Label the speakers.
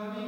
Speaker 1: Amen.